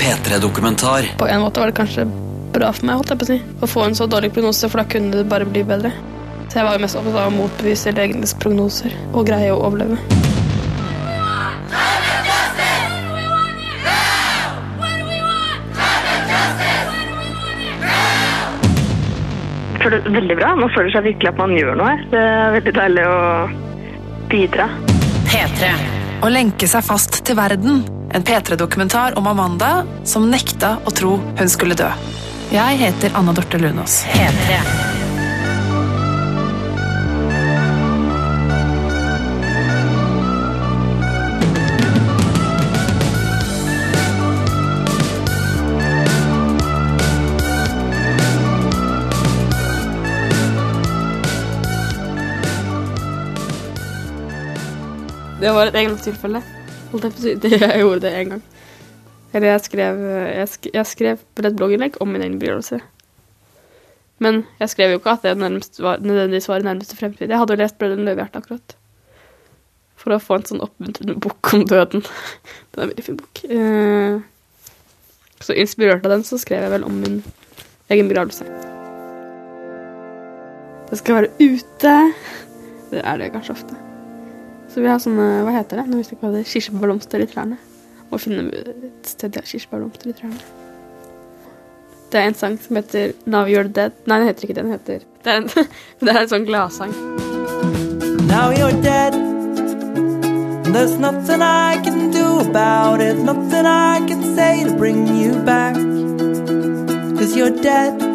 P3-dokumentar. På en måte var det kanskje bra for meg holdt jeg på å si, å få en så dårlig prognose, for da kunne det bare bli bedre. Så jeg var jo mest opptatt av å motbevise legenes prognoser og greie å overleve. Føler det veldig bra. Man føler seg virkelig at man gjør noe. Det er veldig deilig å bidra. P3. Å lenke seg fast til verden. En P3-dokumentar om Amanda som nekta å tro hun skulle dø. Jeg heter Anna Dorte Lunås. P3. Det var et eget si. Det- Jeg gjorde det en gang. Eller jeg skrev, jeg sk jeg skrev på et blogginnlegg om min egen begravelse. Men jeg skrev jo ikke at det var, nødvendigvis var i nærmeste fremtid. Jeg hadde jo lest 'Brødrene Løvehjerte' akkurat. For å få en sånn oppmuntrende bok om døden. Det er en veldig fin bok. Eh, Så inspirert av den, så skrev jeg vel om min egen begravelse. Det skal være ute. Det er det kanskje ofte. Så vi har sånne, hva heter det, nå husker jeg ikke hva det er, kirsebærblomster i trærne. Må finne et sted det er kirsebærblomster i trærne. Det er en sang som heter Now You're Dead. Nei, den heter ikke det, den heter Det er en, det er en sånn gladsang. Now you're dead. There's nothing I can do about it, nothing I can say to bring you back. Cause you're dead.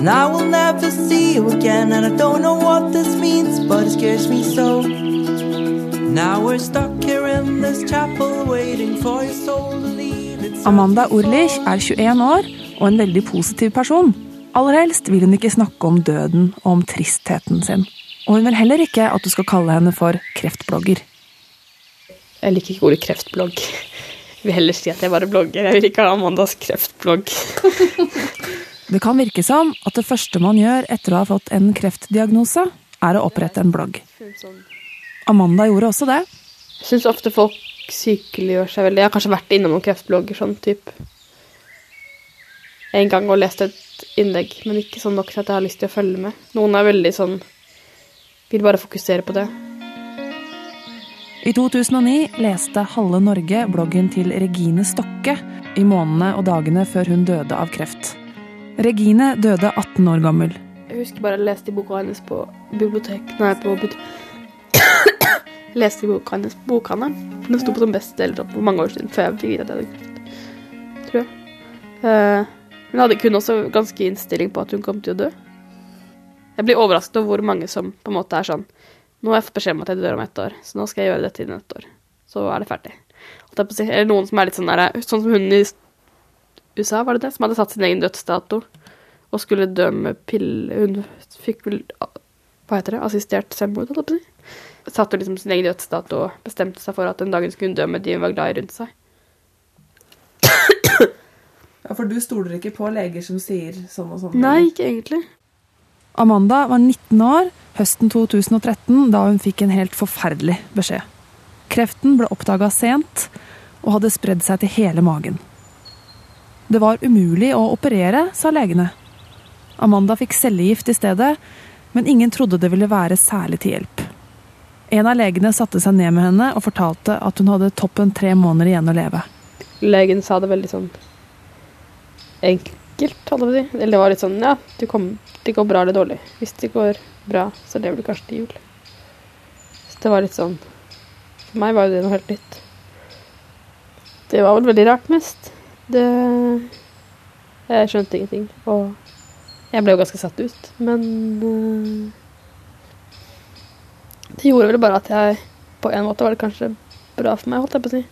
And I will never see you again, and I don't know what this means, but it scares me so. Now we're stuck here in this chapel, waiting for your soul to leave. It's Amanda Orlich er 21 år og en veldig positiv person. Aller helst vil hun ikke snakke om døden og om tristheten sin. Og hun vil heller ikke at du skal kalle henne for kreftblogger. Jeg liker ikke ordet kreftblogg. Vil heller si at jeg bare blogger. Jeg vil ikke ha Amandas kreftblogg. Det kan virke som at det første man gjør etter å ha fått en kreftdiagnose, er å opprette en blogg. Amanda gjorde også det. Jeg syns ofte folk sykeliggjør seg veldig. Jeg har kanskje vært innom noen kreftblogger sånn type en gang og lest et innlegg, men ikke sånn nok til at jeg har lyst til å følge med. Noen er veldig sånn Vil bare fokusere på det. I 2009 leste halve Norge bloggen til Regine Stokke i månedene og dagene før hun døde av kreft. Regine døde 18 år gammel. Jeg husker bare jeg leste boka hennes på bibliotek Nei, på but Leste boka hennes på bokhandelen. Den sto på som bestselger for mange år siden, før jeg fikk vite at jeg hadde kreft. Tror jeg. Eh, hun hadde kun også ganske innstilling på at hun kom til å dø. Jeg blir overrasket over hvor mange som på en måte er sånn Nå har jeg fått beskjed om at jeg dør om ett år, så nå skal jeg gjøre dette innen ett år. Så er det ferdig. Eller noen som er litt sånn der Sånn som hun i USA, var det det? Som hadde satt sin egen dødsdato og skulle dø med pille... Hun fikk vel Hva heter det? Assistert selvmord, holdt jeg på å si. Satte liksom sin egen dødsdato og bestemte seg for at den dagen skulle hun dø med de hun var glad i rundt seg. Ja, For du stoler ikke på leger som sier sånn og sånn? Nei, ikke egentlig. Amanda var 19 år høsten 2013 da hun fikk en helt forferdelig beskjed. Kreften ble oppdaga sent og hadde spredd seg til hele magen. Det var umulig å operere, sa legene. Amanda fikk cellegift i stedet, men ingen trodde det ville være særlig til hjelp. En av legene satte seg ned med henne og fortalte at hun hadde toppen tre måneder igjen å leve. Legen sa det veldig sånn enkelt, holdt jeg på å si. Eller det var litt sånn Ja, du kom, det går bra eller dårlig. Hvis det går bra, så lever du kanskje til jul. Så det var litt sånn For meg var jo det noe helt nytt. Det var vel veldig rart mest. Det Jeg skjønte ingenting. Og jeg ble jo ganske satt ut. Men øh, det gjorde vel bare at jeg På en måte var det kanskje bra for meg, holdt jeg på å si.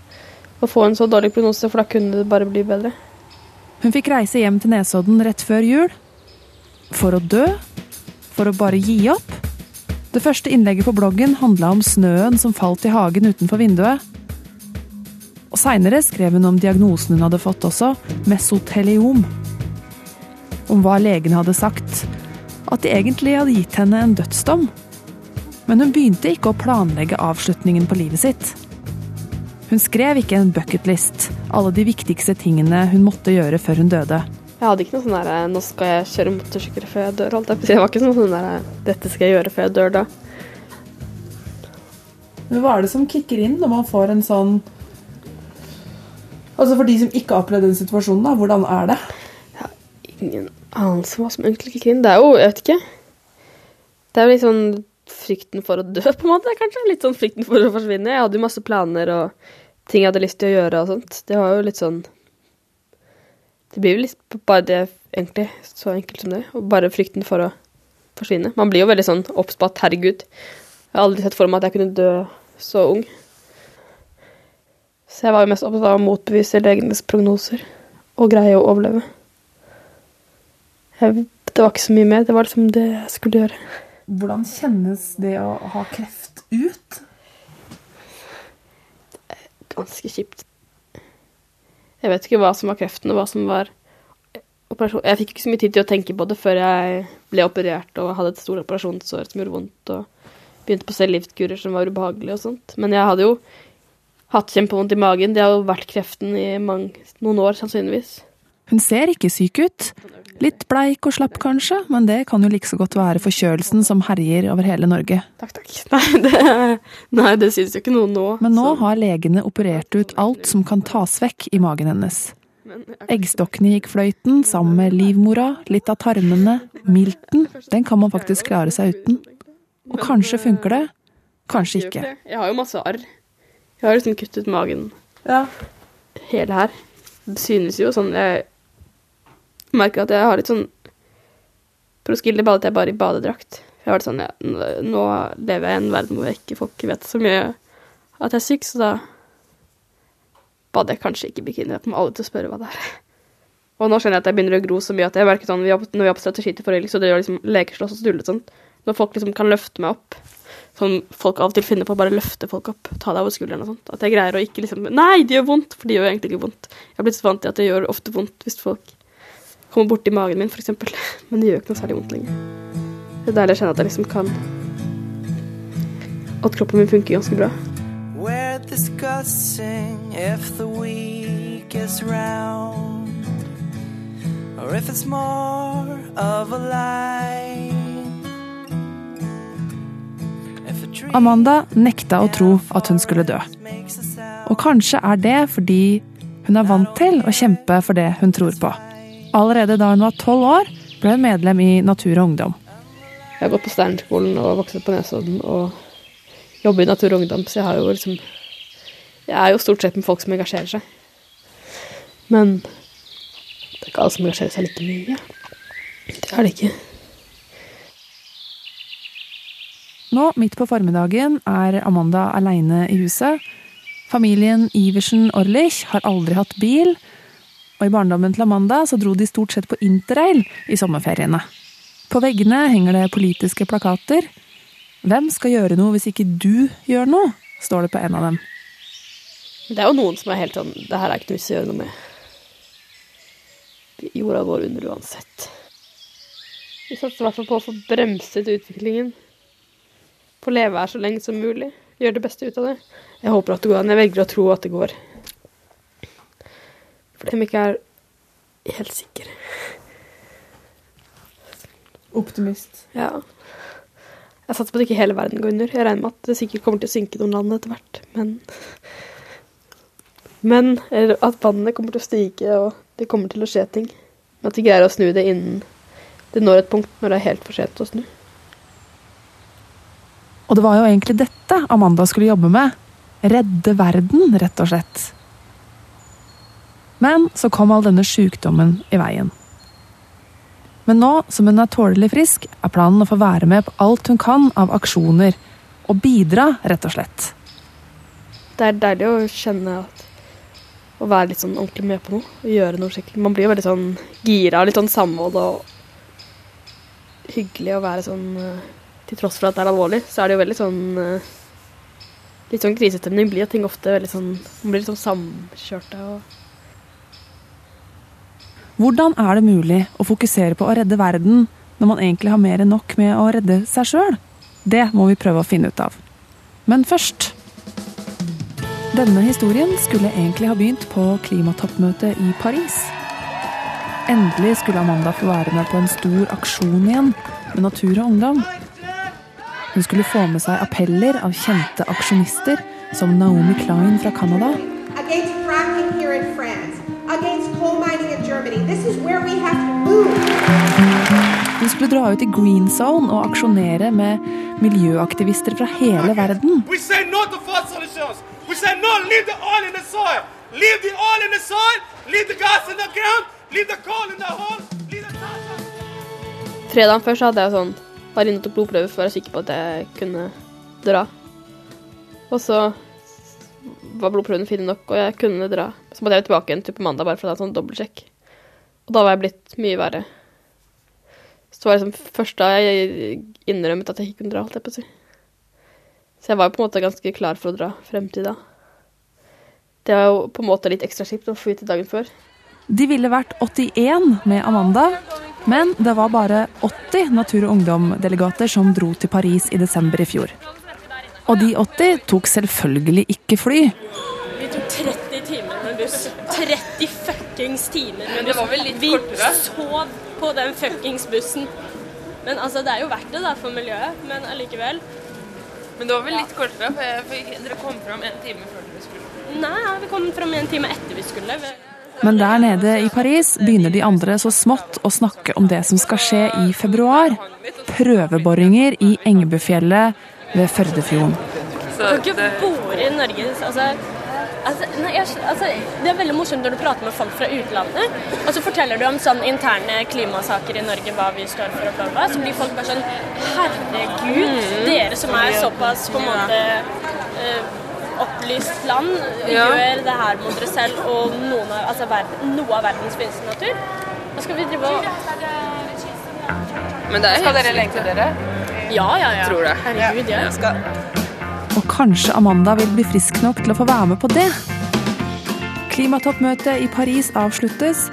Å få en så dårlig prognose, for da kunne det bare bli bedre. Hun fikk reise hjem til Nesodden rett før jul. For å dø? For å bare gi opp? Det første innlegget på bloggen handla om snøen som falt i hagen utenfor vinduet. Og Seinere skrev hun om diagnosen hun hadde fått også, mesoteliom. Om hva legene hadde sagt. At de egentlig hadde gitt henne en dødsdom. Men hun begynte ikke å planlegge avslutningen på livet sitt. Hun skrev ikke en bucketlist, alle de viktigste tingene hun måtte gjøre før hun døde. Jeg hadde ikke noe sånn der Nå skal jeg kjøre motorsykkel før jeg dør. Holdt jeg var ikke sånn der Dette skal jeg gjøre før jeg dør da. Men hva er det som kicker inn når man får en sånn Altså For de som ikke har opplevd den situasjonen, da, hvordan er det? Jeg har Ingen anelse hva som egentlig kicker inn. Det er jo Jeg vet ikke. Det er jo litt sånn frykten for å dø, på en måte. kanskje. Litt sånn frykten for å forsvinne. Jeg hadde jo masse planer og ting jeg hadde lyst til å gjøre og sånt. Det var jo litt sånn Det blir jo litt bare det, egentlig. Så enkelt som det. Og bare frykten for å forsvinne. Man blir jo veldig sånn oppspatt. herregud, jeg har aldri sett for meg at jeg kunne dø så ung. Så jeg var jo mest opptatt av å motbevise legenes prognoser og greie å overleve. Jeg, det var ikke så mye mer. Det var liksom det jeg skulle gjøre. Hvordan kjennes det å ha kreft ut? Ganske kjipt. Jeg vet ikke hva som var kreften, og hva som var operasjon. Jeg fikk ikke så mye tid til å tenke på det før jeg ble operert og hadde et stort operasjonssår som gjorde vondt, og begynte på cellegiftkurer som var ubehagelige og sånt. Men jeg hadde jo hatt kjempevondt i magen. Det har jo vært kreften i mange, noen år, sannsynligvis. Hun ser ikke syk ut. Litt bleik og slapp kanskje, men det kan jo like så godt være forkjølelsen som herjer over hele Norge. Takk, takk. Nei, det, nei, det syns jo ikke noe nå. Men nå så- har legene operert ut alt som kan tas vekk i magen hennes. Eggstokkene gikk fløyten, sammen med livmora, litt av tarmene, milten. Den kan man faktisk klare seg uten. Og kanskje funker det, kanskje ikke. Jeg har jo masse arr. Jeg har liksom kuttet magen Ja. hele her. Det synes jo sånn Jeg merker at jeg har litt sånn Proskilde badet jeg bare i badedrakt. Jeg var sånn ja, nå- lever jeg i en verden hvor jeg ikke folk vet så mye at jeg er syk, så da bader jeg kanskje ikke i bikini. Jeg kommer alle til å spørre hva det er. Og nå skjønner jeg at jeg begynner å gro så mye at jeg merker sånn, Når vi var på strategi til forrige, så det gjør liksom lekeslåss og stullet sånn. Når folk liksom kan løfte meg opp. Sånn folk av og til finner på å bare løfte folk opp. Ta deg over skulderen og sånt. At jeg greier å ikke liksom Nei, det gjør vondt! For det gjør egentlig ikke vondt. Jeg har blitt så vant til at det gjør ofte vondt hvis folk kommer borti magen min, f.eks. Men det gjør ikke noe særlig vondt lenger. Det er deilig å kjenne at jeg liksom kan At kroppen min funker ganske bra. We're discussing if the week is round or if it's more of a lie. If a dream Amanda nekta å tro at hun skulle dø. Og kanskje er det fordi hun er vant til å kjempe for det hun tror på. Allerede da hun var tolv år, ble hun medlem i Natur og Ungdom. Jeg har gått på Steinerskolen og vokst opp på Nesodden og jobber i Natur og Ungdom, så jeg har jo liksom Jeg er jo stort sett med folk som engasjerer seg. Men det er ikke alle som engasjerer seg like mye. Det er det ikke. Nå, midt på formiddagen, er Amanda aleine i huset. Familien Iversen Orlich har aldri hatt bil, og i barndommen til Amanda så dro de stort sett på interrail i sommerferiene. På veggene henger det politiske plakater. Hvem skal gjøre noe hvis ikke du gjør noe? står det på en av dem. Det er jo noen som er helt sånn Det her er ikke noe vits skal gjøre noe med. Jorda går under uansett. Vi satser i hvert fall på å få bremset utviklingen. Få leve her så lenge som mulig. Gjøre det beste ut av det. Jeg håper at det går an. Jeg velger å tro at det går. For jeg ikke er helt sikre. Optimist. Ja. Jeg satser på at ikke hele verden går under. Jeg regner med at det sikkert kommer til å synke noen land etter hvert, men Men eller at vannet kommer til å stige, og det kommer til å skje ting. Men at vi greier å snu det innen det når et punkt når det er helt for sent å snu. Og det var jo egentlig dette Amanda skulle jobbe med. Redde verden, rett og slett. Men så kom all denne sjukdommen i veien. Men nå som hun er tålelig frisk, er planen å få være med på alt hun kan av aksjoner. Og bidra, rett og slett. Det er deilig å kjenne at Å være litt sånn ordentlig med på noe. Og gjøre noe skikkelig. Man blir jo veldig sånn gira, litt sånn samhold og hyggelig å være sånn eh, Til tross for at det er alvorlig, så er det jo veldig sånn eh, Litt sånn krisestemning blir jo ting ofte veldig sånn Man blir litt sånn samkjørte og Hvordan er det mulig å fokusere på å redde verden når man egentlig har mer enn nok med å redde seg sjøl? Det må vi prøve å finne ut av. Men først Denne historien skulle egentlig ha begynt på klimatoppmøtet i Paris. Endelig skulle Amanda få være med på en stor aksjon igjen med Natur og Ungdom. Hun skulle få med seg appeller av kjente aksjonister som Naomi Klein fra Canada, against coal mining in Germany. This is where we have to move. hun skulle dra ut i Green Zone og aksjonere med miljøaktivister fra hele verden. We say no to fossil solutions. We say no, leave the oil in the soil. Leave the oil in the soil. Leave the gas in the ground. Leave the coal in the hole. Leave the tar- Fredagen før så hadde jeg sånn var inne tok blodprøve for å være sikker på at jeg kunne dra. Og så var blodprøvene fine nok, og jeg kunne dra. Så måtte jeg tilbake igjen til på mandag bare for å ta en sånn dobbeltsjekk. Og da var jeg blitt mye verre. Så det var liksom først da jeg innrømmet at jeg ikke kunne dra, holdt jeg på å si. Så jeg var jo på en måte ganske klar for å dra frem til da. Det var jo på en måte litt ekstra kjipt å få vite dagen før. De ville vært 81 med Amanda, men det var bare 80 Natur og Ungdom-delegater som dro til Paris i desember i fjor. Og de 80 tok selvfølgelig ikke fly. Vi tok 30 timer med buss. 30 fuckings timer med buss. Det var vel litt vi kortere? sov på den fuckings bussen. Men altså, det er jo verdt det da for miljøet, men allikevel. Men det var vel litt kortere, for, jeg, for dere kom fram en time før dere skulle. Nei, vi kom fram en time etter vi skulle. Men der nede i Paris begynner de andre så smått å snakke om det som skal skje i februar. Prøveboringer i Engebøfjellet ved Førdefjorden. Så Du kan ikke bore i Norge altså, altså, nei, jeg, altså, Det er veldig morsomt når du prater med folk fra utlandet, og så forteller du om sånn interne klimasaker i Norge, hva vi står for og bla, bla, så blir folk bare sånn Herregud, dere som er såpass på en måte uh, opplyst land, Ja. gjør det her mot dere selv og noen av, altså, verden, noe av verdens fineste natur. Da skal vi drive og Men det er Skal dere lenke dere? Ja, ja, ja. Tror det. Herregud, ja. Og kanskje Amanda vil bli frisk nok til å få være med på det? Klimatoppmøtet i Paris avsluttes,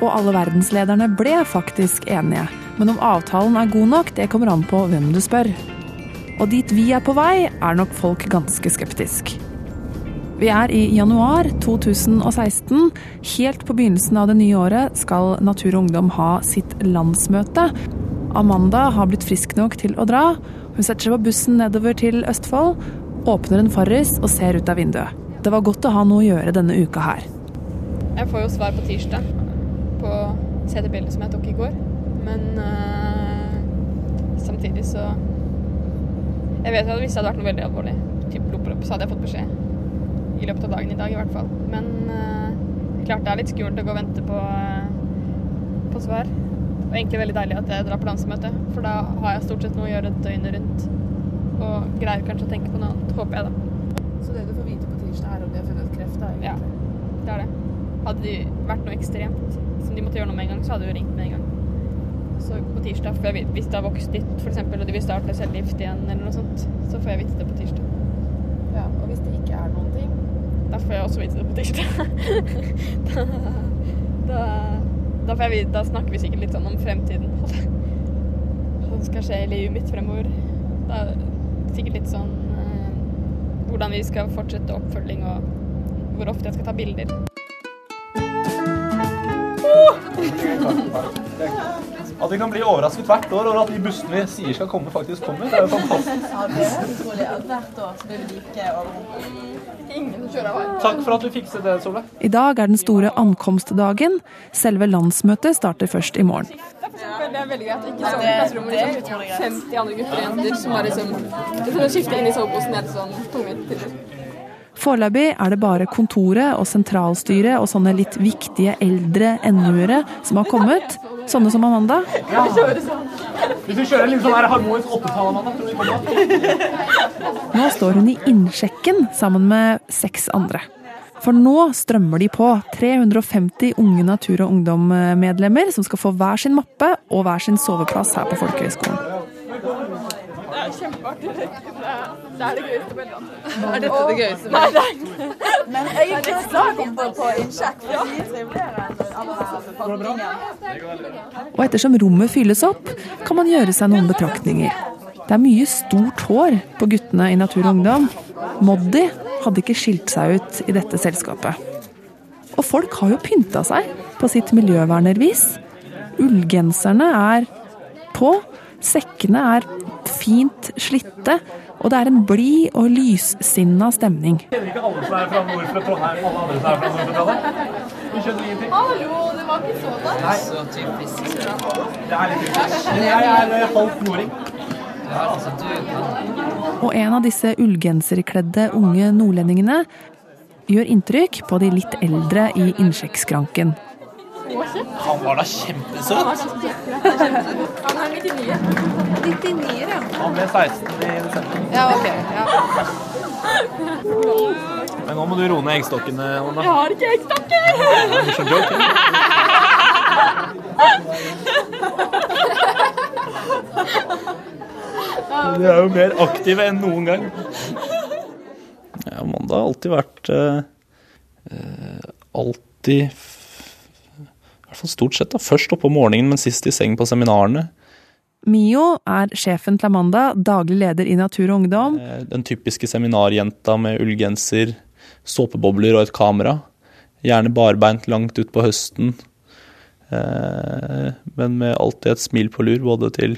og alle verdenslederne ble faktisk enige. Men om avtalen er god nok, det kommer an på hvem du spør. Og dit vi er på vei, er nok folk ganske skeptisk. Vi er i januar 2016. Helt på begynnelsen av det nye året skal Natur og Ungdom ha sitt landsmøte. Amanda har blitt frisk nok til å dra. Hun setter seg på bussen nedover til Østfold, åpner en Farris og ser ut av vinduet. Det var godt å ha noe å gjøre denne uka her. Jeg får jo svar på tirsdag på CT-bildet som jeg tok i går. Men øh, samtidig så Jeg vet at hvis det hadde vært noe veldig alvorlig, typ blodpropp, så hadde jeg fått beskjed i løpet av dagen i dag i hvert fall. Men øh, klart det er litt skummelt å gå og vente på, øh, på svar. Og egentlig veldig deilig at jeg drar på landsmøte, for da har jeg stort sett noe å gjøre døgnet rundt. Og greier kanskje å tenke på noe annet, håper jeg da. Så det du får vite på tirsdag, er om de har funnet kreft? da, Ja, det er det. Hadde det vært noe ekstremt som de måtte gjøre noe med en gang, så hadde de jo ringt med en gang. Så på tirsdag, for jeg hvis det har vokst litt, eksempel, og de vil starte cellegift igjen, eller noe sånt, så får jeg vite det på tirsdag. Ja, og hvis det ikke er noen ting Da får jeg også vite det på tirsdag. da, da, da, jeg da snakker vi sikkert litt sånn om fremtiden. Hva som skal skje i livet mitt fremover. Da er sikkert litt sånn eh, hvordan vi skal fortsette oppfølging, og hvor ofte jeg skal ta bilder. At vi kan bli overrasket hvert år over at de bussene vi sier skal komme, faktisk kommer. Det er jo fantastisk. Ja, det er utrolig at hvert år så blir det like og Takk for at du fikset det, Solveig. I dag er den store ankomstdagen. Selve landsmøtet starter først i morgen. Det er veldig greit. Ikke sånn klasserom med liksom 50 andre gutter og jenter som bare liksom kan skifte inn i soveposen helt sånn tungvint. Foreløpig er det bare kontoret og sentralstyret og sånne litt viktige eldre NU-ere som har kommet. Sånne som Amanda. Hvis vi kjører en litt sånn harmonisk åttetall, Amanda? Nå står hun i innsjekken sammen med seks andre. For nå strømmer de på. 350 unge Natur og Ungdom-medlemmer som skal få hver sin mappe og hver sin soveplass her på Folkehøgskolen. Det er kjempeartig. Det er det, gøyeste landet. Er dette det gøyeste? Nei, det er Men jeg er ikke glad å på, på innsjekk. Det er triveligere enn alle. Og ettersom rommet fylles opp, kan man gjøre seg noen betraktninger. Det er mye stort hår på guttene i Natur og Ungdom. Moddi hadde ikke skilt seg ut i dette selskapet. Og folk har jo pynta seg på sitt miljøvernervis. Ullgenserne er på, sekkene er fint slitte, og det er en blid og lyssinna stemning. Kjenner ikke alle som er fra nord fra Trondheim, alle andre som er fra nord fra Trondheim? Du skjønner ingenting? Hallo, det var ikke så godt. Nei. Så typisk. Det er litt typisk. Jeg er eh, halvt nording. Og en av disse ullgenserkledde unge nordlendingene gjør inntrykk på de litt eldre i innsjekkskranken. Han var da kjempesøt. Han er 99. 99, ja. Han ble 16 i desember. Ja, ok. Ja. Men nå må du roe ned eggstokkene, Anna. Jeg har ikke eggstokker! Det er er jo mer aktiv enn noen gang. Ja, Amanda har alltid vært eh, eh, Alltid hvert fall stort sett da, først oppe om morgenen, men sist i seng på seminarene. Mio er sjefen til Amanda, daglig leder i Natur og Ungdom. Eh, Den typiske seminarjenta med ullgenser, såpebobler og et kamera. Gjerne barbeint langt utpå høsten. Eh, Men med alltid et smil på lur, både til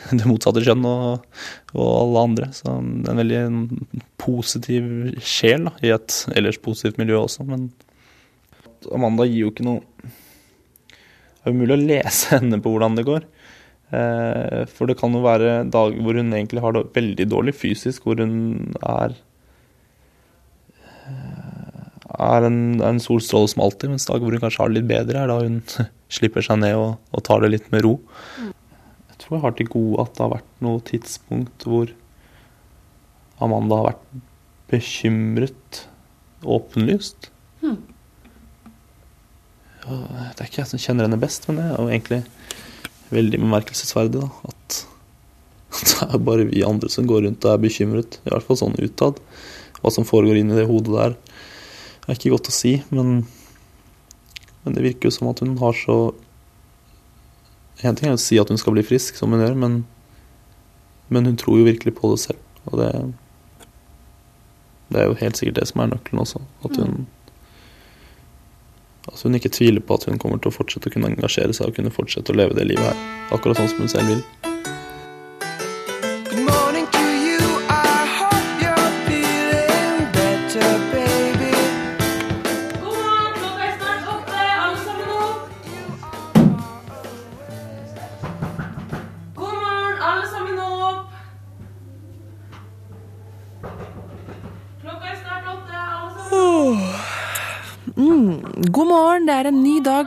det motsatte kjønn og, og alle andre. Så en veldig positiv sjel da, i et ellers positivt miljø også. Men Amanda gir jo ikke noe Det er umulig å lese henne på hvordan det går. Eh, For det kan jo være dager hvor hun egentlig har det veldig dårlig fysisk, hvor hun er er en, en solstråle som alltid, mens dager hvor hun kanskje har det litt bedre, er da hun slipper seg ned og, og tar det litt med ro. Jeg tror jeg har til gode at det har vært noe tidspunkt hvor Amanda har vært bekymret åpenlyst. Hmm. Og Det er ikke jeg som kjenner henne best, men det er jo egentlig veldig bemerkelsesverdig. da, At det er bare vi andre som går rundt og er bekymret. I hvert fall sånn utad. Hva som foregår inni det hodet der, er ikke godt å si. Men, men det virker jo som at hun har så En ting er å si at hun skal bli frisk, som hun gjør, men, men hun tror jo virkelig på det selv. Og det, det er jo helt sikkert det som er nøkkelen også. At hun at hun ikke tviler på at hun kommer til å fortsette å kunne engasjere seg og kunne fortsette å leve det livet her. Akkurat sånn som hun selv vil.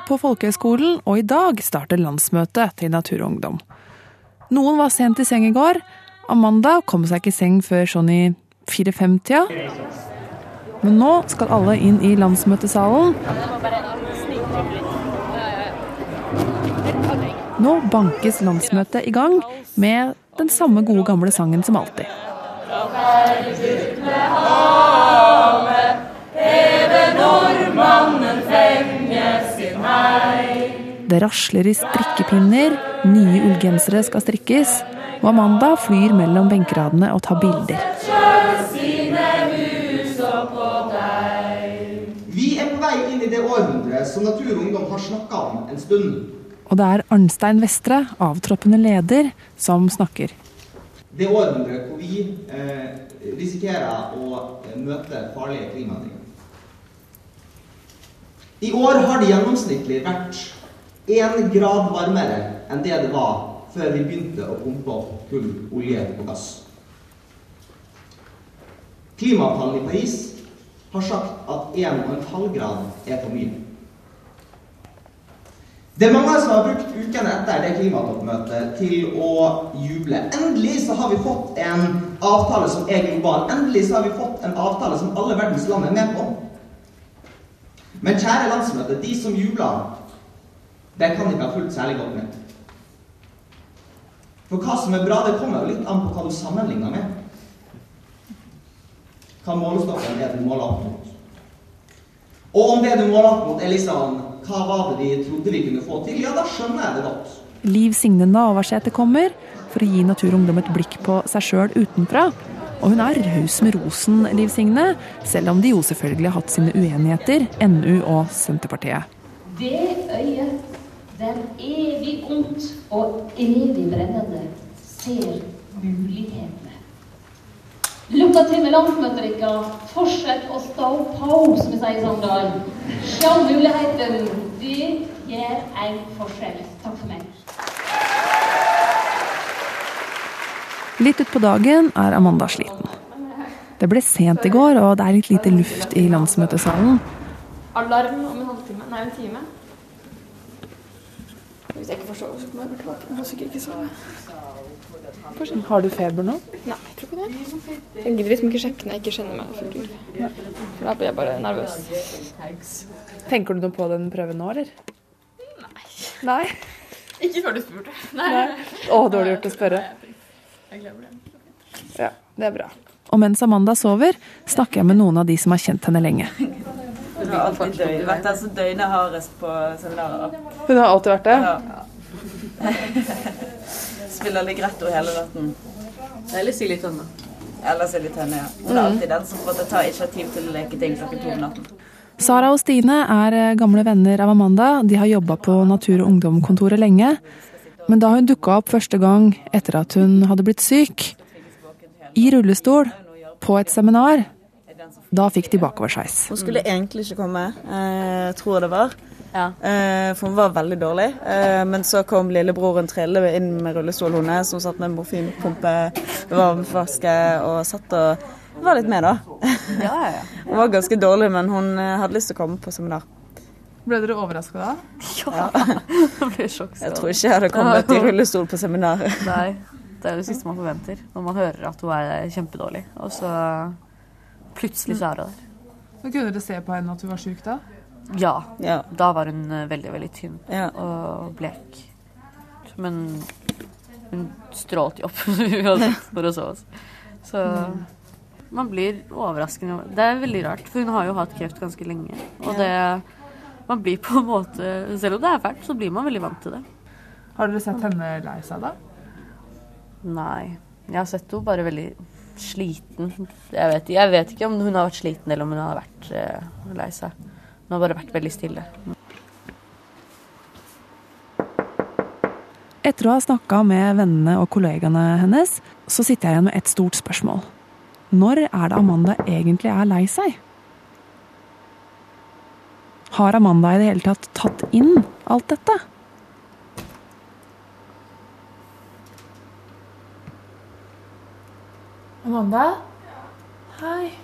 På folkehøyskolen, og i dag starter landsmøtet til Naturungdom. Noen var sent i seng i går. Amanda kom seg ikke i seng før sånn i fire-fem-tida. Men nå skal alle inn i landsmøtesalen. Nå bankes landsmøtet i gang med den samme gode gamle sangen som alltid. Det rasler i strikkepinner, nye ullgensere skal strikkes, og Amanda flyr mellom benkeradene og tar bilder. Vi er på vei inn i det århundret som Natur og Ungdom har snakka om en stund. Og det er Arnstein Vestre, avtroppende leder, som snakker. Det århundret hvor vi eh, risikerer å eh, møte farlige klimaendringer. I år har det gjennomsnittlig vært én grad varmere enn det det var før vi begynte å pumpe opp kull, olje og gass. Klimaavtalen i Paris har sagt at 1,5 grad er for mye. Det er mange som har brukt ukene etter det klimatoppmøtet til å juble. Endelig så har vi fått en avtale som er global. Endelig så har vi fått en avtale som alle verdens land er med på. Men kjære landsmøte, de som jubla, det kan ikke ha fulgt særlig godt med. For hva som er bra, det kommer jo litt an på hva du sammenligner med. Hva målestokken er du måler opp mot. Og om det du måler opp mot, er liksom Hva var det vi trodde vi kunne få til? Ja, da skjønner jeg det godt. Liv Signe Navarsete kommer, for å gi Naturungdom et blikk på seg sjøl utenfra. Og hun er raus med rosen, Liv Signe, selv om de jo selvfølgelig har hatt sine uenigheter, NU og Senterpartiet. Det øyet der evig ondt og evig brennende ser mulighetene. Lykke til med landsmøtet deres. Fortsett å stå på, som vi sier i Sogndal. Se muligheten. Det gjør en forskjell. Takk for meg. Litt utpå dagen er Amanda sliten. Det ble sent i går, og det er litt lite luft i landsmøtesalen. Alarm om en halvtime. Nei, en time. Hvis jeg ikke får sove, så kommer jeg tilbake. Jeg må sikkert ikke sove. Har du feber nå? Nei, jeg tror ikke det. Jeg gidder liksom ikke sjekke når jeg ikke kjenner meg fullt ut. For da blir jeg bare nervøs. Tenker du noe på den prøven nå, eller? Nei. Nei? Ikke før du spurte. Nei. Å, dårlig gjort å spørre. Jeg glemmer det. Ja, det er bra. Og mens Amanda sover, snakker jeg med noen av de som har kjent henne lenge. Hun har alltid døgn, vært den døgnet hardest på seminarer. Hun har alltid vært det? Ja. Spiller ligretto hele natten. Eller si litt henne. Eller si litt henne, ja. Hun er alltid den som får ta initiativ til å leke ting klokken to om natten. Sara og Stine er eh, gamle venner av Amanda. De har jobba på Natur- og Ungdomskontoret lenge. Men da hun dukka opp første gang etter at hun hadde blitt syk, i rullestol, på et seminar, da fikk de bakoversveis. Hun skulle egentlig ikke komme, eh, tror jeg det var. Eh, for hun var veldig dårlig. Eh, men så kom lillebroren Trille inn med rullestol, hun som satt med morfinpumpe, varmflaske og satt og var litt med, da. hun var ganske dårlig, men hun eh, hadde lyst til å komme på seminar. Ble dere overraska da? Ja. Jeg tror ikke jeg hadde kommet i rullestol på seminaret. Nei, det er det siste man forventer når man hører at hun er kjempedårlig. Og så plutselig så er hun der. Men Kunne dere se på henne at hun var syk da? Ja. Da var hun eh, veldig, veldig tynn og blek. Men hun strålte jo opp uansett når hun så oss. Så man blir overraskende Det er veldig rart, for hun har jo hatt kreft ganske lenge. Og det Man blir på en måte Selv om det er fælt, så blir man veldig vant til det. Har dere sett henne lei seg da? Nei. Jeg har sett henne bare veldig sliten. Jeg vet, jeg vet ikke om hun har vært sliten eller om hun har vært eh, lei seg. Hun har bare vært veldig stille. Etter å ha snakka med vennene og kollegaene hennes, så sitter jeg igjen med et stort spørsmål. Når er det Amanda egentlig er lei seg? Har Amanda i det hele tatt tatt inn alt dette? Amanda? Hei.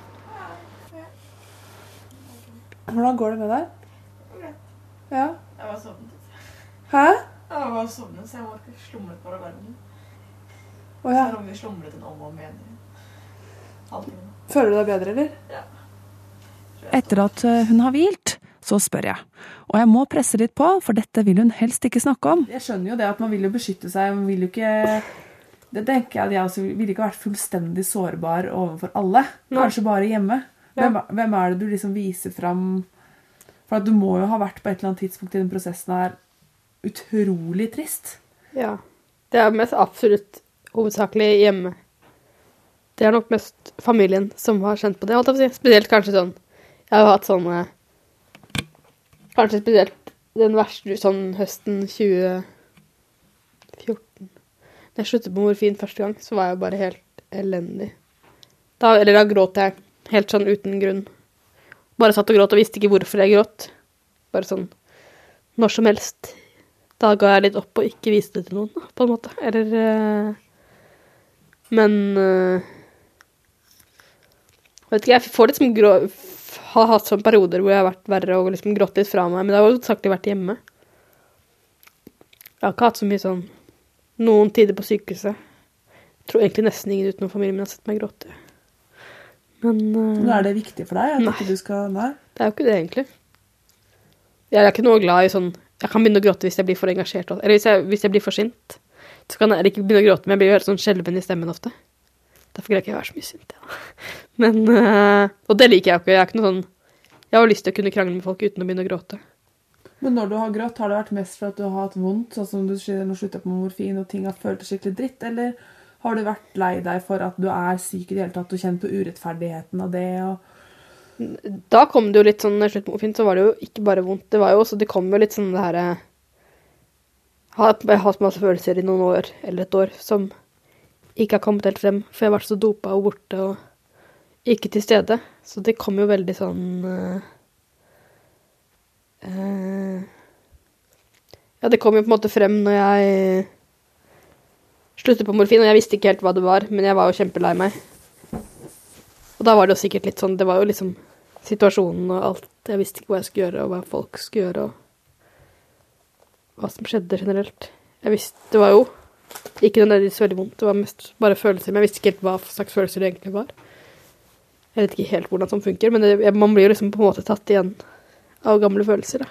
Hvordan går det med deg? Ja? Jeg var sovnet. Hæ? Jeg var sovnet, så jeg må ikke slumret på alarmen. Å ja. Selv om vi slumret en om og om igjen. Føler du deg bedre, eller? Ja. Etter at eh, hun har hvilt, så spør jeg. Og jeg må presse litt på, for dette vil hun helst ikke snakke om. Jeg skjønner jo det at man vil jo beskytte seg, man vil jo ikke Det tenker jeg at jeg også ville ikke vært fullstendig sårbar overfor alle. Kanskje bare hjemme. Hvem, hvem er det du liksom viser fram For at du må jo ha vært på et eller annet tidspunkt i den prosessen her utrolig trist. Ja. Det er mest absolutt hovedsakelig hjemme. Det er nok mest familien som har kjent på det. si. Spesielt kanskje sånn Jeg har hatt sånne Kanskje spesielt den verste sånn høsten 2014. Da jeg sluttet på morfin første gang, så var jeg bare helt elendig. Da, eller da gråt jeg helt sånn uten grunn. Bare satt og gråt og visste ikke hvorfor jeg gråt. Bare sånn når som helst. Da ga jeg litt opp og ikke viste det til noen, på en måte. Eller eh, Men eh, Vet ikke, jeg får litt som grå... Har hatt sånne perioder hvor jeg har vært verre og liksom grått litt fra meg, men det har jo hovedsakelig vært hjemme. Jeg har ikke hatt så mye sånn Noen tider på sykehuset. Jeg tror egentlig nesten ingen utenom familien min har sett meg gråte. Men uh, er det viktig for deg? Nei. ikke du skal Nei? det er jo ikke det, egentlig. Jeg er ikke noe glad i sånn Jeg kan begynne å gråte hvis jeg blir for engasjert. Eller hvis jeg, hvis jeg blir for sint. Så kan jeg ikke begynne å gråte, men jeg blir jo helt sånn skjelven i stemmen ofte. Derfor greier jeg ikke å være så mye sint. jeg, da. Men, eh, og det liker jeg ikke. Jeg er ikke noe sånn Jeg har lyst til å kunne krangle med folk uten å begynne å gråte. Men når du har grått, har det vært mest for at du har hatt vondt, sånn som du sier du slutta på morfin og ting har føltes skikkelig dritt, eller har du vært lei deg for at du er syk i det hele tatt og kjent på urettferdigheten av det? og Da kom det jo litt sånn når sluttet på morfin, så var det jo ikke bare vondt. Det var jo også, det kom jo litt sånn det herre Jeg har hatt masse følelser i noen år, eller et år, som ikke har kommet helt frem. For jeg har vært så dopa og borte og ikke til stede. Så det kom jo veldig sånn uh, Ja, det kom jo på en måte frem når jeg sluttet på morfin, og jeg visste ikke helt hva det var, men jeg var jo kjempelei meg. Og da var det jo sikkert litt sånn Det var jo liksom situasjonen og alt. Jeg visste ikke hva jeg skulle gjøre, og hva folk skulle gjøre, og hva som skjedde generelt. Jeg visste Det var jo ikke nødvendigvis veldig vondt, det var mest bare følelser. Men jeg visste ikke helt hva slags følelser det egentlig var. Jeg vet ikke helt hvordan sånt funker, men det, man blir jo liksom på en måte tatt igjen av gamle følelser. Da.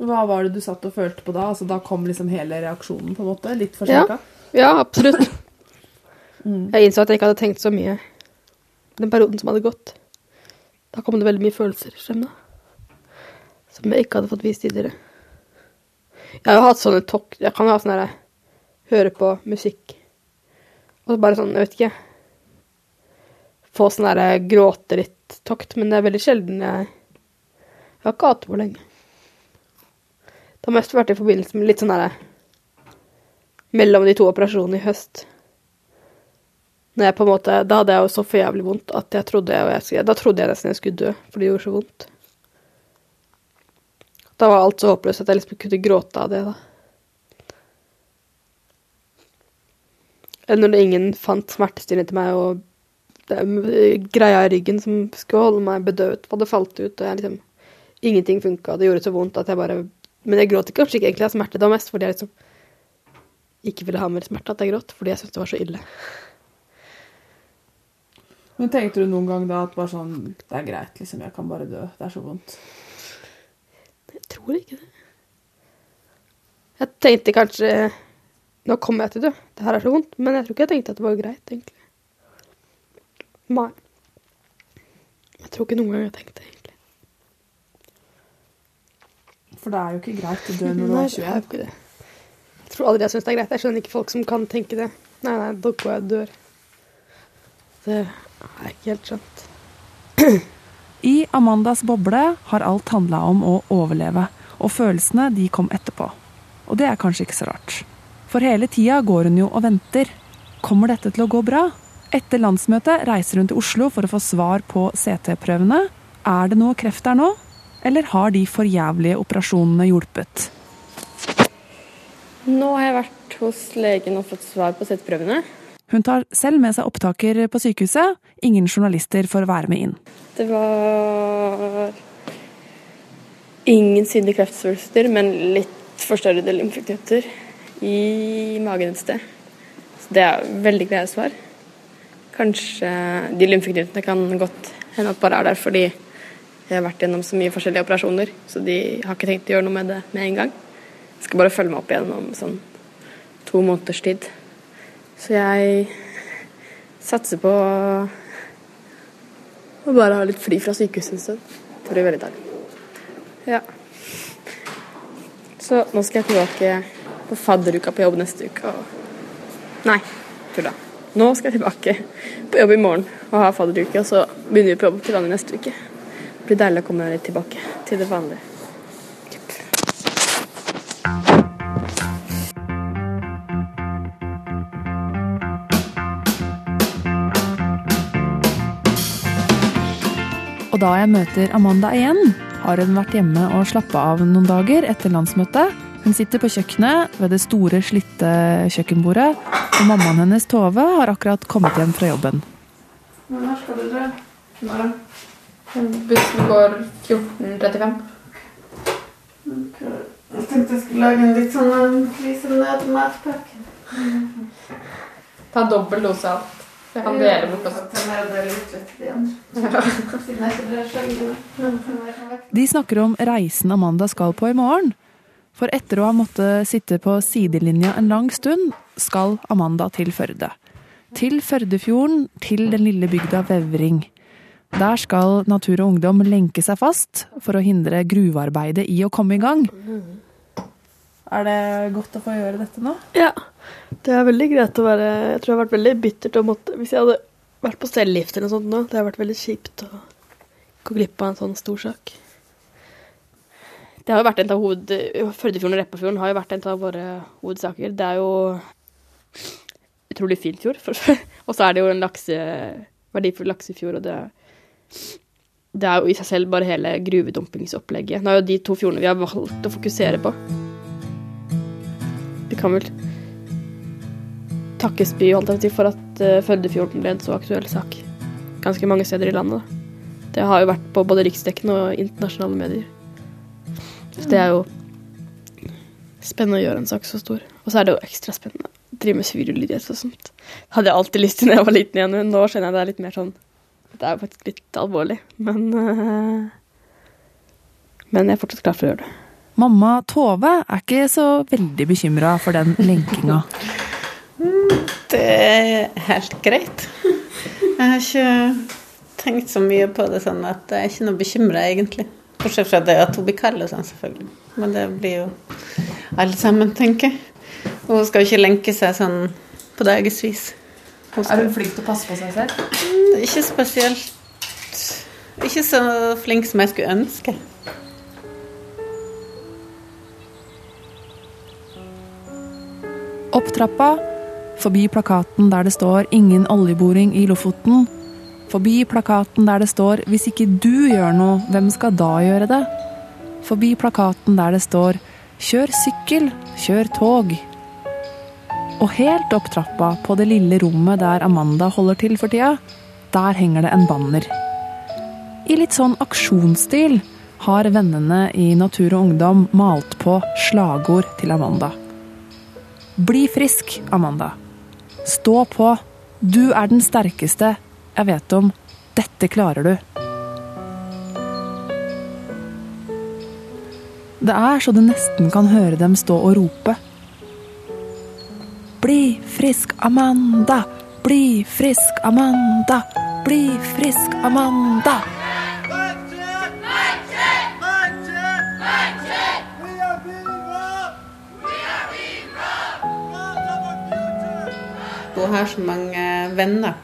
Hva var det du satt og følte på da? Altså, da kom liksom hele reaksjonen, på en måte? Litt Ja, forsinka? ja, absolutt. Jeg innså at jeg ikke hadde tenkt så mye den perioden som hadde gått. Da kom det veldig mye følelser frem, da. Som jeg ikke hadde fått vist tidligere. Jeg har hatt sånne tok... Jeg kan jo ha sånn herre Høre på musikk. Og så bare sånn, jeg vet ikke Få sånn derre gråte litt-tokt. Men det er veldig sjelden jeg Jeg har ikke hatt det på lenge. Det har mest vært i forbindelse med litt sånn derre Mellom de to operasjonene i høst. Når jeg på en måte, Da hadde jeg jo så for jævlig vondt at jeg trodde jeg, jeg Da trodde jeg nesten jeg skulle dø, for det gjorde så vondt. Da var alt så håpløst at jeg liksom kunne gråte av det, da. Når ingen fant smertestillende til meg, og det, greia i ryggen som skulle holde meg bedøvet, hadde falt ut, og jeg liksom Ingenting funka, det gjorde så vondt at jeg bare Men jeg gråt ikke kanskje ikke egentlig av smerte, det var mest fordi jeg liksom ikke ville ha mer smerte at jeg gråt, fordi jeg syntes det var så ille. Men tenkte du noen gang da at bare sånn Det er greit, liksom. Jeg kan bare dø. Det er så vondt. Jeg tror ikke det. Jeg tenkte kanskje Nå kommer jeg til det. Det her er så vondt. Men jeg tror ikke jeg tenkte at det var greit, egentlig. Nei. Jeg tror ikke noen gang jeg tenkte egentlig. For det er jo ikke greit å dø når du Nei, er det er jo ikke det. Jeg tror aldri jeg syns det er greit. Jeg skjønner ikke folk som kan tenke det. Nei, nei, da går jeg og dør. Det er ikke helt skjønt. I Amandas boble har alt handla om å overleve, og følelsene de kom etterpå. Og det er kanskje ikke så rart. For hele tida går hun jo og venter. Kommer dette til å gå bra? Etter landsmøtet reiser hun til Oslo for å få svar på CT-prøvene. Er det noe kreft der nå? Eller har de forjævlige operasjonene hjulpet? Nå har jeg vært hos legen og fått svar på CT-prøvene. Hun tar selv med seg opptaker på sykehuset. Ingen journalister får være med inn. Det var ingen synlige kreftsvulster, men litt forstørrede lymfeknuter i magen et sted. Så det er veldig greie svar. Kanskje de lymfeknutene kan godt hende at bare er der fordi jeg har vært gjennom så mye forskjellige operasjoner, så de har ikke tenkt å gjøre noe med det med en gang. Jeg skal bare følge meg opp igjennom sånn to måneders tid. Så jeg satser på å bare ha litt fri fra sykehuset en stund. Det blir veldig deilig. Ja. Så nå skal jeg tilbake på fadderuka på jobb neste uke. Og Nei, tulla. Nå skal jeg tilbake på jobb i morgen og ha fadderuke, og så begynner vi på jobb til vanlig neste uke. Det blir deilig å komme litt tilbake til det vanlige. Og da jeg møter Amanda igjen, har hun vært hjemme og slappa av noen dager etter landsmøtet. Hun sitter på kjøkkenet ved det store, slitte kjøkkenbordet, og mammaen hennes Tove har akkurat kommet hjem fra jobben. Når skal du dra? Bussen går 14.35. Jeg tenkte jeg skulle lage en litt sånn lise nødmatpakke. Ta dobbel dose alt. Jeg kan dele bort De snakker om reisen Amanda skal på i morgen. For etter å ha måttet sitte på sidelinja en lang stund, skal Amanda til Førde. Til Førdefjorden, til den lille bygda Vevring. Der skal Natur og Ungdom lenke seg fast for å hindre gruvearbeidet i å komme i gang. Er det godt å få gjøre dette nå? Ja. Det er veldig greit å være Jeg tror det har vært veldig bittert å måtte Hvis jeg hadde vært på cellegift eller noe sånt nå, det har vært veldig kjipt å gå glipp av en sånn stor sak. Det har jo vært en av hoved... Førdefjorden og Repparfjorden har jo vært en av våre hovedsaker. Det er jo utrolig fin fjord. og så er det jo en lakse, verdifull laksefjord, og det, det er jo i seg selv bare hele gruvedumpingsopplegget. Det er jo de to fjordene vi har valgt å fokusere på. Kan vel takke Spy for at uh, Førdefjorden ble en så aktuell sak ganske mange steder i landet. Det har jo vært på både riksdekkende og internasjonale medier. Så det er jo spennende å gjøre en sak så stor. Og så er det jo ekstra spennende å drive med sivillydighet og sånt. Det hadde jeg alltid lyst til da jeg var liten igjen, nå skjønner jeg det er litt mer sånn Det er jo faktisk litt alvorlig, men uh, Men jeg er fortsatt klar for å gjøre det. Mamma Tove er ikke så veldig bekymra for den lenkinga. Det er helt greit. Jeg har ikke tenkt så mye på det sånn at jeg er ikke noe bekymra, egentlig. Bortsett fra det at hun blir kald og sånn, selvfølgelig. Men det blir jo alle sammen, tenker jeg. Og hun skal jo ikke lenke seg sånn på dagevis. Er hun flink til å passe på seg selv? Ikke spesielt Ikke så flink som jeg skulle ønske. Opp trappa, forbi plakaten der det står 'Ingen oljeboring i Lofoten', forbi plakaten der det står 'Hvis ikke du gjør noe, hvem skal da gjøre det?' Forbi plakaten der det står 'Kjør sykkel, kjør tog'. Og helt opp trappa, på det lille rommet der Amanda holder til for tida, der henger det en banner. I litt sånn aksjonsstil har vennene i Natur og Ungdom malt på slagord til Amanda. Bli frisk, Amanda. Stå på. Du er den sterkeste jeg vet om. Dette klarer du. Det er så du nesten kan høre dem stå og rope. Bli frisk, Amanda! Bli frisk, Amanda! Bli frisk, Amanda! Hun har så mange venner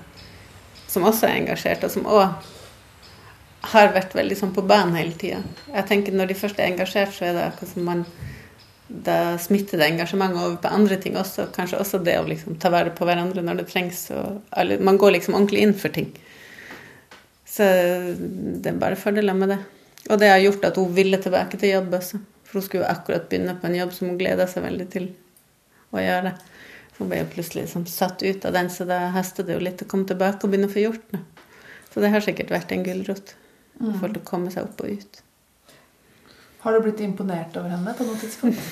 som også er engasjert, og som òg har vært veldig sånn på banen hele tida. Jeg tenker Når de først er engasjert, så er det akkurat som man da smitter det engasjementet over på andre ting også. Kanskje også det å liksom ta vare på hverandre når det trengs. Eller, man går liksom ordentlig inn for ting. Så det er bare fordeler med det. Og det har gjort at hun ville tilbake til jobb også. For hun skulle akkurat begynne på en jobb som hun gleda seg veldig til å gjøre. Hun ble jo plutselig liksom satt ut av den, så da haster det jo litt å komme tilbake og begynne å få gjort noe. Så det har sikkert vært en gulrot Mm. for å komme seg opp og ut. Har du blitt imponert over henne på noe tidspunkt?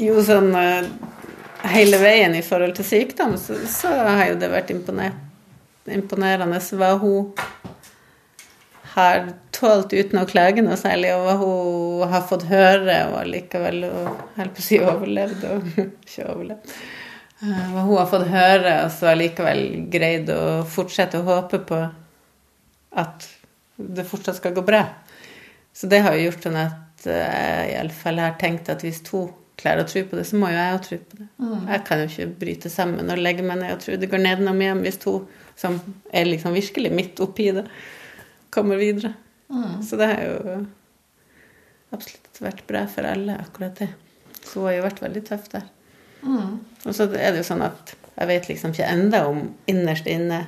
Jo, sånn eh, hele veien i forhold til sykdom, så, så har jo det vært imponert, imponerende hva hun har tålt uten å klage noe særlig, hva hun har fått høre, og likevel holdt på å si overlevd og ikke overlevd. Eh, Hva hun har fått høre, og så allikevel greid å fortsette å håpe på at det fortsatt skal gå bra. Så det har jo gjort sånn at eh, jeg iallfall har tenkt at hvis to klarer å tro på det, så må jo jeg òg tro på det. Mm. Jeg kan jo ikke bryte sammen og legge meg ned og tro det går nedenom hjem hvis to som er liksom virkelig midt oppi det, kommer videre. Mm. Så det har jo absolutt vært bra for alle, akkurat det. Så hun har jo vært veldig tøff der. Mm. Og så er det jo sånn at jeg vet liksom ikke enda om innerst inne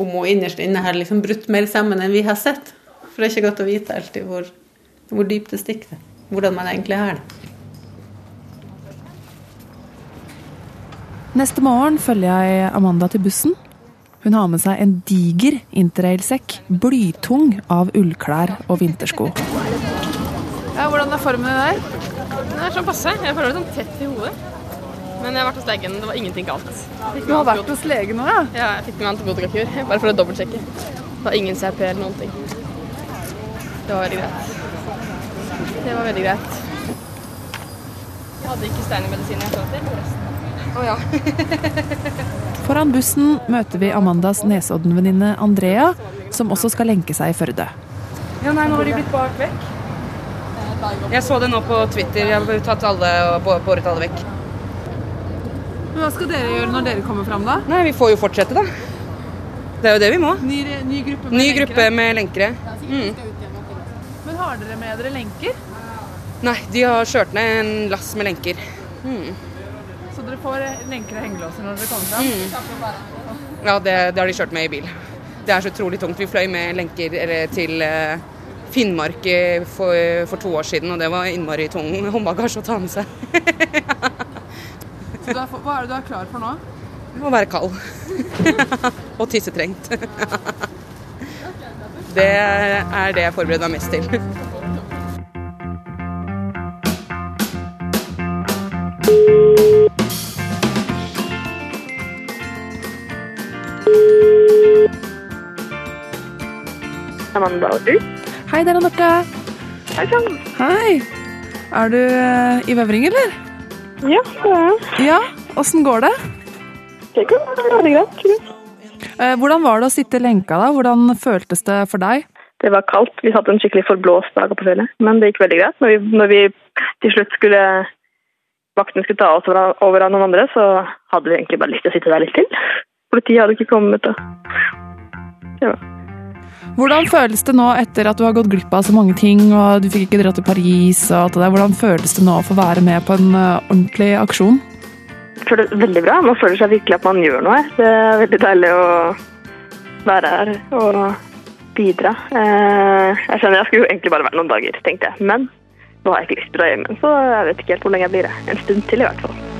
Om hun innerst inne har liksom brutt mer sammen enn vi har sett. For det er ikke godt å vite alltid hvor, hvor dypt det stikker. Hvordan man egentlig har det. Neste morgen følger jeg Amanda til bussen. Hun har med seg en diger interrailsekk, blytung av ullklær og vintersko. Ja, Hvordan er formen der? Den er sånn passe. Jeg føler det sånn tett i hodet. Men jeg har vært hos legen, det var ingenting galt. Du har vært hos legen nå, ja? Ja, jeg fikk meg antibiotikakur, bare for å dobbeltsjekke. Det var ingen CRP eller noen ting. Det var veldig greit. Det var veldig greit. Jeg hadde ikke steinermedisin jeg så til. forresten. Å ja. Foran bussen møter vi Amandas Nesodden-venninne Andrea, som også skal lenke seg i Førde. Ja, nei, nå har de blitt bart vekk. Jeg så det nå på Twitter. Jeg har tatt alle og båret alle vekk. Men hva skal dere gjøre når dere kommer fram, da? Nei, vi får jo fortsette, da. Det er jo det vi må. Ny, ny gruppe med Ny lenkere? gruppe med lenkere. Mm. Men har dere med dere lenker? Nei, de har kjørt ned en lass med lenker. Mm. Får lenker og hengelåser når dere kommer fram? Ja, det, det har de kjørt med i bil. Det er så utrolig tungt. Vi fløy med lenker til eh, Finnmark eh, for, for to år siden, og det var innmari tung håndbagasje å ta med seg. Så du er, hva er det du er klar for nå? Å være kald. og tissetrengt. det er det jeg forbereder meg mest til. Amanda og du? Hei, det er Anette. Hei sann. Hei. Er du eh, i Vevring, eller? Ja, det er jeg. Ja, åssen går det? Det går veldig greit. Eh, Hvordan var det å sitte lenka da? Hvordan føltes det for deg? Det var kaldt. Vi hadde en skikkelig forblåst dag på fjellet, men det gikk veldig greit. Når vi, når vi til slutt skulle Vakten skulle ta oss over, over av noen andre, så hadde vi egentlig bare lyst til å sitte der litt til. Politiet hadde ikke kommet. Og... Ja. Hvordan føles det nå etter at du har gått glipp av så mange ting, og du fikk ikke dra til Paris og alt det der? Hvordan føles det nå å få være med på en eh, ordentlig aksjon? Jeg føler det veldig bra. Man føler seg virkelig at man gjør noe. Det er veldig deilig å være her og bidra. Eh, Jeg skjønner jeg skulle jo egentlig bare være noen dager, tenkte jeg. Men nå har jeg ikke lyst til å dra hjem igjen, så jeg vet ikke helt hvor lenge jeg blir Det. En stund til i hvert fall.